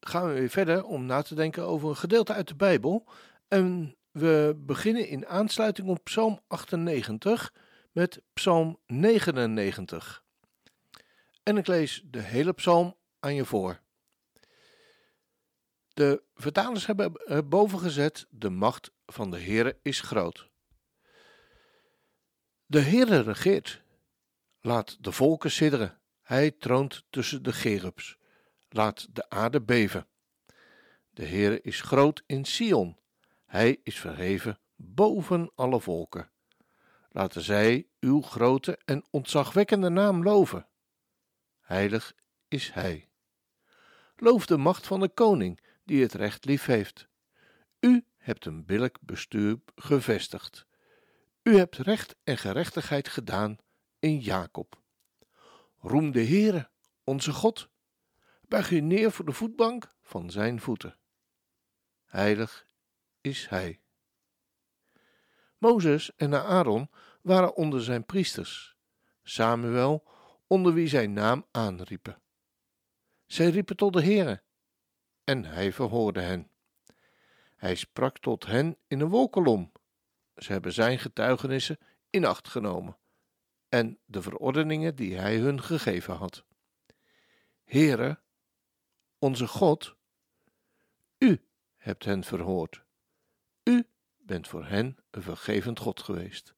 gaan we weer verder om na te denken over een gedeelte uit de Bijbel. En we beginnen in aansluiting op Psalm 98 met Psalm 99. En ik lees de hele psalm aan je voor. De vertalers hebben boven gezet: De macht van de Heere is groot. De Heere regeert. Laat de volken sidderen. Hij troont tussen de gerubs. Laat de aarde beven. De Heere is groot in Sion. Hij is verheven boven alle volken. Laten zij uw grote en ontzagwekkende naam loven. Heilig is Hij. Loof de macht van de koning, die het recht lief heeft. U hebt een billijk bestuur gevestigd. U hebt recht en gerechtigheid gedaan in Jacob. Roem de Heere, onze God. Buig neer voor de voetbank van zijn voeten. Heilig is hij. Mozes en Aaron waren onder zijn priesters, Samuel onder wie zijn naam aanriepen. Zij riepen tot de Heere, en hij verhoorde hen. Hij sprak tot hen in een wolkolom. Ze hebben zijn getuigenissen in acht genomen en de verordeningen die hij hun gegeven had. Heere, onze God, u hebt hen verhoord. U bent voor hen een vergevend God geweest,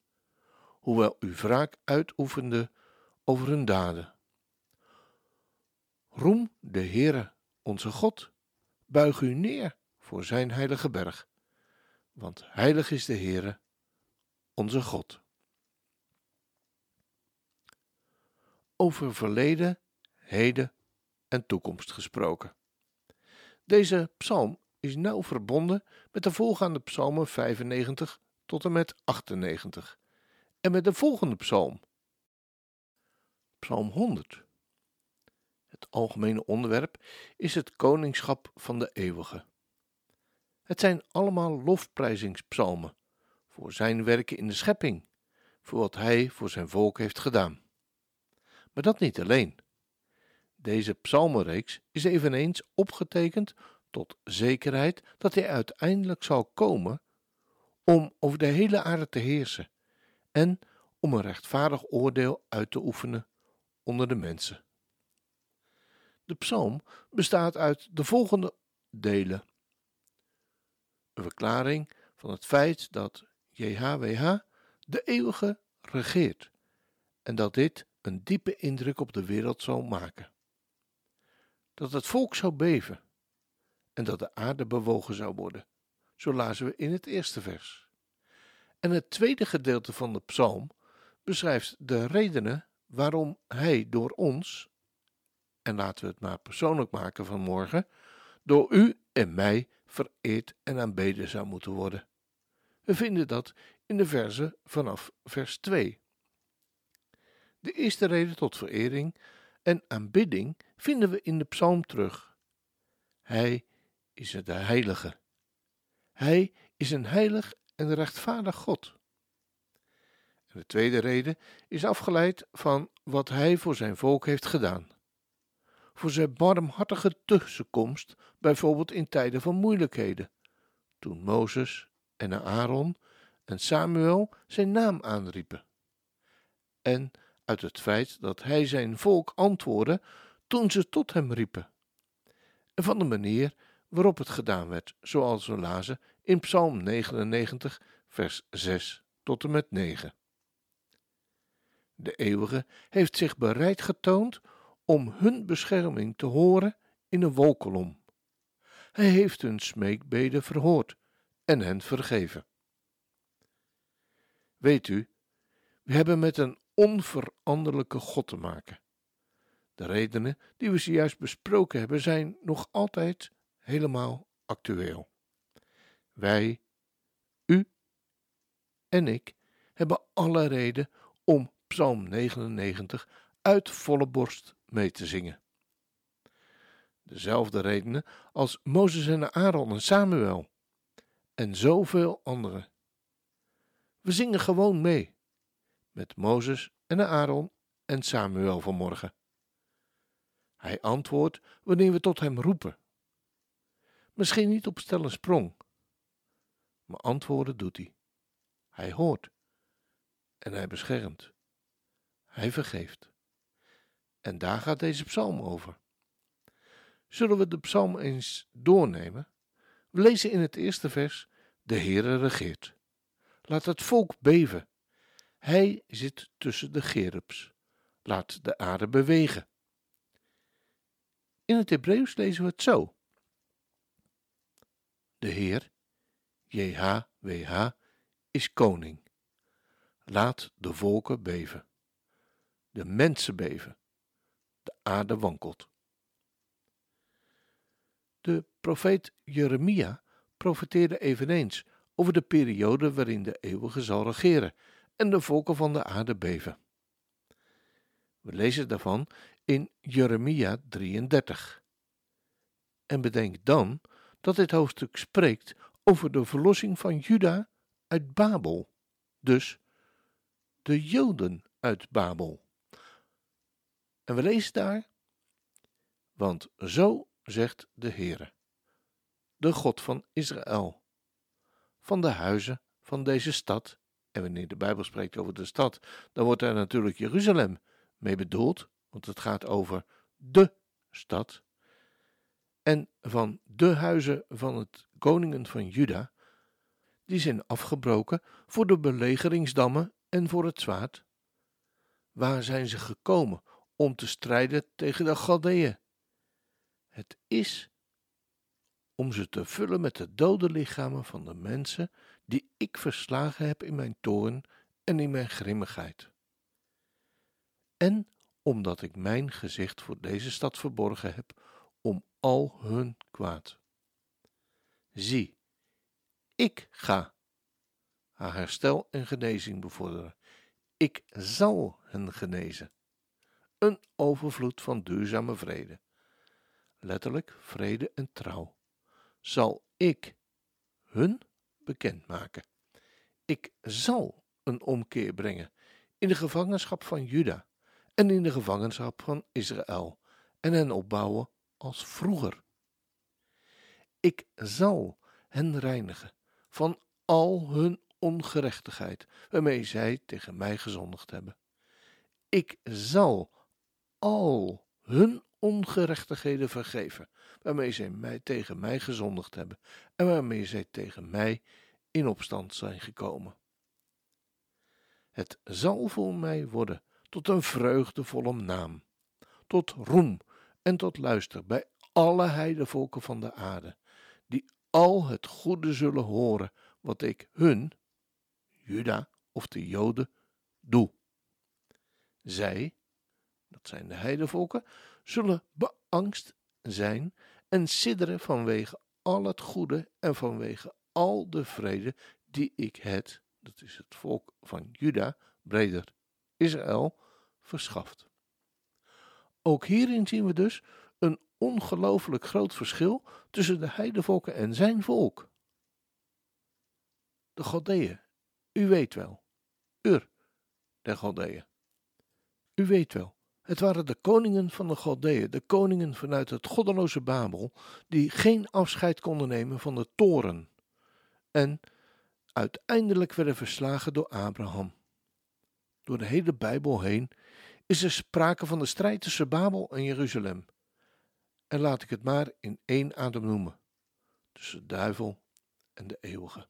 hoewel u wraak uitoefende over hun daden. Roem de Heere, onze God, buig u neer voor zijn heilige berg, want heilig is de Heere, onze God. Over verleden, heden en toekomst gesproken. Deze psalm is nauw verbonden met de voorgaande psalmen 95 tot en met 98 en met de volgende psalm, psalm 100. Het algemene onderwerp is het koningschap van de eeuwige. Het zijn allemaal lofprijzingspsalmen voor zijn werken in de schepping, voor wat hij voor zijn volk heeft gedaan. Maar dat niet alleen. Deze psalmenreeks is eveneens opgetekend tot zekerheid dat hij uiteindelijk zal komen om over de hele aarde te heersen en om een rechtvaardig oordeel uit te oefenen onder de mensen. De psalm bestaat uit de volgende delen: een verklaring van het feit dat JHWH de eeuwige regeert en dat dit een diepe indruk op de wereld zal maken. Dat het volk zou beven en dat de aarde bewogen zou worden. Zo lazen we in het eerste vers. En het tweede gedeelte van de psalm beschrijft de redenen waarom hij door ons, en laten we het maar persoonlijk maken vanmorgen, door u en mij vereerd en aanbeden zou moeten worden. We vinden dat in de verzen vanaf vers 2. De eerste reden tot verering en aanbidding vinden we in de psalm terug. Hij is de heilige. Hij is een heilig en rechtvaardig God. En de tweede reden is afgeleid van wat hij voor zijn volk heeft gedaan. Voor zijn barmhartige tussenkomst, bijvoorbeeld in tijden van moeilijkheden, toen Mozes en Aaron en Samuel zijn naam aanriepen. En uit het feit dat hij zijn volk antwoordde toen ze tot hem riepen. En van de manier waarop het gedaan werd, zoals we lazen in Psalm 99, vers 6 tot en met 9. De Eeuwige heeft zich bereid getoond om hun bescherming te horen in een wolkolom. Hij heeft hun smeekbeden verhoord en hen vergeven. Weet u, we hebben met een onveranderlijke God te maken. De redenen die we zojuist besproken hebben zijn nog altijd helemaal actueel. wij, u en ik hebben alle reden om Psalm 99 uit volle borst mee te zingen. Dezelfde redenen als Mozes en Aaron en Samuel en zoveel anderen. We zingen gewoon mee met Mozes en Aaron en Samuel vanmorgen. Hij antwoordt wanneer we tot hem roepen. Misschien niet op stel sprong, maar antwoorden doet hij. Hij hoort en hij beschermt. Hij vergeeft. En daar gaat deze psalm over. Zullen we de psalm eens doornemen? We lezen in het eerste vers: De Heere regeert. Laat het volk beven. Hij zit tussen de gerubs. Laat de aarde bewegen. In het Hebreeuws lezen we het zo: De Heer, JHWH, is koning. Laat de volken beven. De mensen beven. De aarde wankelt. De profeet Jeremia profeteerde eveneens over de periode waarin de eeuwige zal regeren en de volken van de aarde beven. We lezen daarvan in Jeremia 33. En bedenk dan dat dit hoofdstuk spreekt over de verlossing van Juda uit Babel, dus de Joden uit Babel. En we lezen daar, want zo zegt de Heere, de God van Israël, van de huizen van deze stad. En wanneer de Bijbel spreekt over de stad, dan wordt daar natuurlijk Jeruzalem mee bedoeld, want het gaat over de stad. En van de huizen van het koningen van Juda, die zijn afgebroken voor de belegeringsdammen en voor het zwaard. Waar zijn ze gekomen om te strijden tegen de Galdeeën? Het is om ze te vullen met de dode lichamen van de mensen die ik verslagen heb in mijn toorn en in mijn grimmigheid. En omdat ik mijn gezicht voor deze stad verborgen heb, om al hun kwaad. Zie, ik ga haar herstel en genezing bevorderen. Ik zal hen genezen. Een overvloed van duurzame vrede letterlijk vrede en trouw, zal ik hun bekendmaken. Ik zal een omkeer brengen in de gevangenschap van Juda en in de gevangenschap van Israël en hen opbouwen als vroeger. Ik zal hen reinigen van al hun ongerechtigheid waarmee zij tegen mij gezondigd hebben. Ik zal al hun ongerechtigheden vergeven, waarmee zij mij tegen mij gezondigd hebben en waarmee zij tegen mij in opstand zijn gekomen. Het zal voor mij worden tot een vreugdevolle naam, tot roem en tot luister bij alle heidevolken van de aarde, die al het goede zullen horen wat ik hun, Juda of de Joden, doe. Zij, dat zijn de heidevolken, zullen beangst zijn en sidderen vanwege al het goede en vanwege al de vrede die ik het, dat is het volk van Juda, breder Israël, verschaft. Ook hierin zien we dus een ongelooflijk groot verschil tussen de heidevolken en zijn volk. De Galdeeën, u weet wel, Ur, de Galdeeën. U weet wel, het waren de koningen van de Galdeeën, de koningen vanuit het goddeloze Babel, die geen afscheid konden nemen van de toren en uiteindelijk werden verslagen door Abraham. Door de hele Bijbel heen is er sprake van de strijd tussen Babel en Jeruzalem. En laat ik het maar in één adem noemen: tussen de duivel en de eeuwige.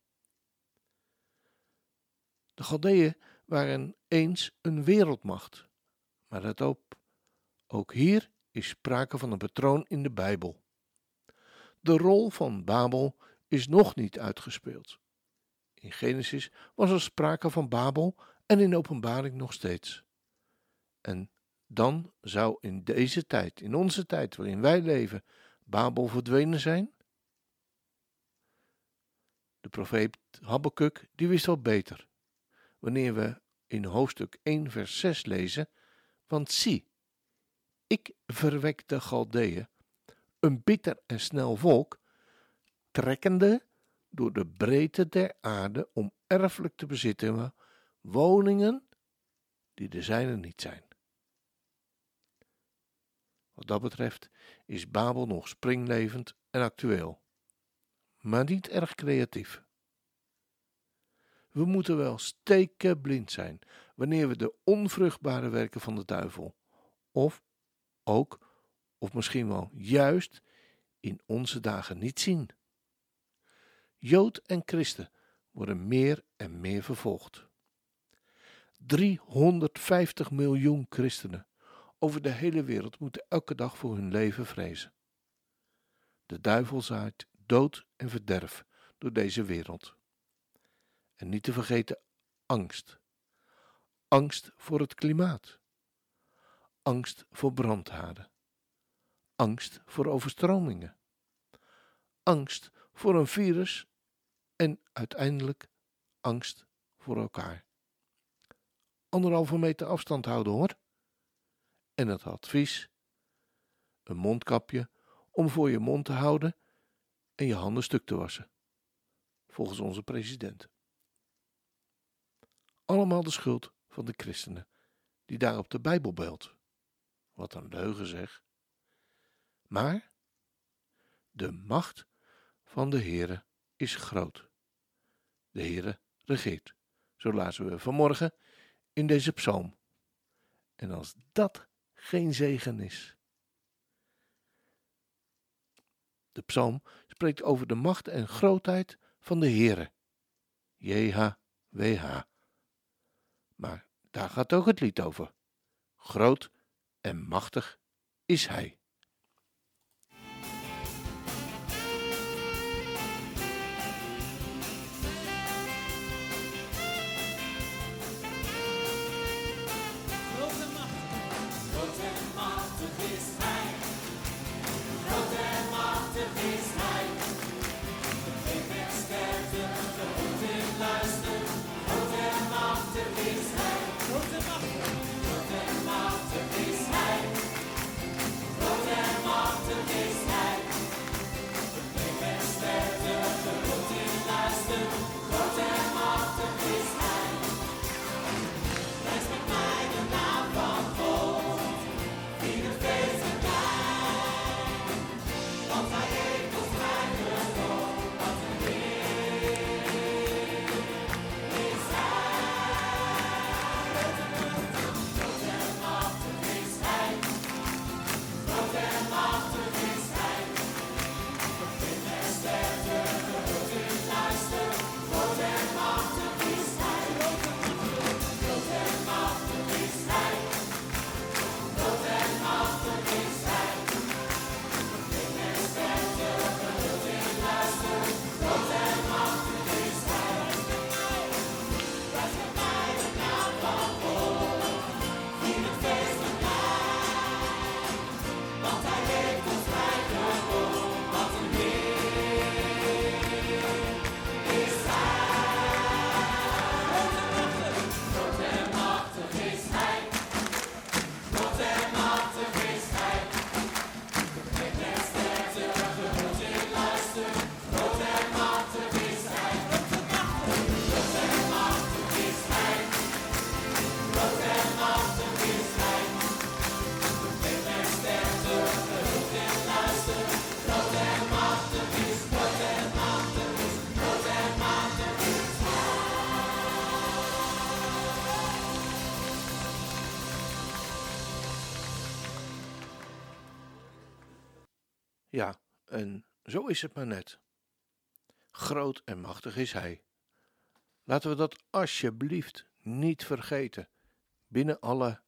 De Galdeeën waren eens een wereldmacht maar let op, ook hier is sprake van een patroon in de Bijbel. De rol van Babel is nog niet uitgespeeld. In Genesis was er sprake van Babel en in Openbaring nog steeds. En dan zou in deze tijd, in onze tijd waarin wij leven, Babel verdwenen zijn? De profeet Habakkuk, die wist wel beter. Wanneer we in hoofdstuk 1 vers 6 lezen, want zie, ik verwek de Galdeeën, een bitter en snel volk, trekkende door de breedte der aarde om erfelijk te bezitten woningen die de zijne niet zijn. Wat dat betreft is Babel nog springlevend en actueel, maar niet erg creatief. We moeten wel stekenblind zijn wanneer we de onvruchtbare werken van de duivel, of ook, of misschien wel juist, in onze dagen niet zien. Jood en christen worden meer en meer vervolgd. 350 miljoen christenen over de hele wereld moeten elke dag voor hun leven vrezen. De duivel zaait dood en verderf door deze wereld. En niet te vergeten angst. Angst voor het klimaat. Angst voor brandhaarden. Angst voor overstromingen. Angst voor een virus en uiteindelijk angst voor elkaar. Anderhalve meter afstand houden hoor. En het advies: een mondkapje om voor je mond te houden en je handen stuk te wassen. Volgens onze president. Allemaal de schuld van de christenen die daar op de Bijbel belt. Wat een leugen zeg. Maar de macht van de Heere is groot. De Heere regeert. Zo lazen we vanmorgen in deze psalm. En als dat geen zegen is. De psalm spreekt over de macht en grootheid van de Heere. JHWH. Maar daar gaat ook het lied over. Groot en machtig is Hij. En zo is het maar net. Groot en machtig is Hij. Laten we dat alsjeblieft niet vergeten binnen alle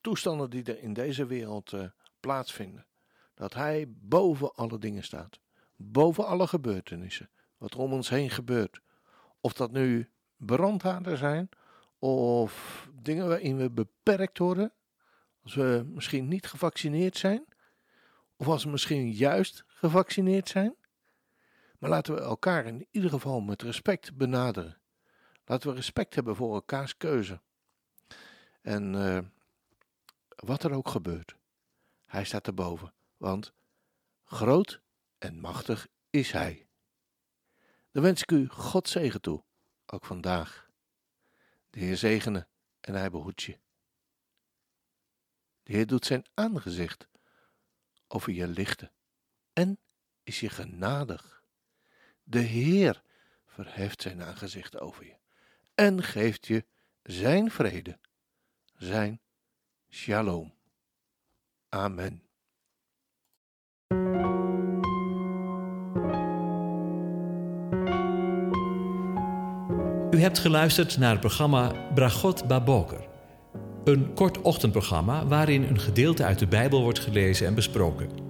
toestanden die er in deze wereld uh, plaatsvinden. Dat Hij boven alle dingen staat, boven alle gebeurtenissen, wat er om ons heen gebeurt. Of dat nu brandhaarden zijn, of dingen waarin we beperkt worden, als we misschien niet gevaccineerd zijn, of als we misschien juist gevaccineerd zijn. Maar laten we elkaar in ieder geval met respect benaderen. Laten we respect hebben voor elkaars keuze. En uh, wat er ook gebeurt, hij staat erboven, want groot en machtig is hij. Dan wens ik u God zegen toe, ook vandaag. De Heer zegene en hij behoedt je. De Heer doet zijn aangezicht over je lichten en is je genadig. De Heer verheft zijn aangezicht over je en geeft je zijn vrede, zijn shalom. Amen. U hebt geluisterd naar het programma Bragot Baboker. Een kort ochtendprogramma waarin een gedeelte uit de Bijbel wordt gelezen en besproken.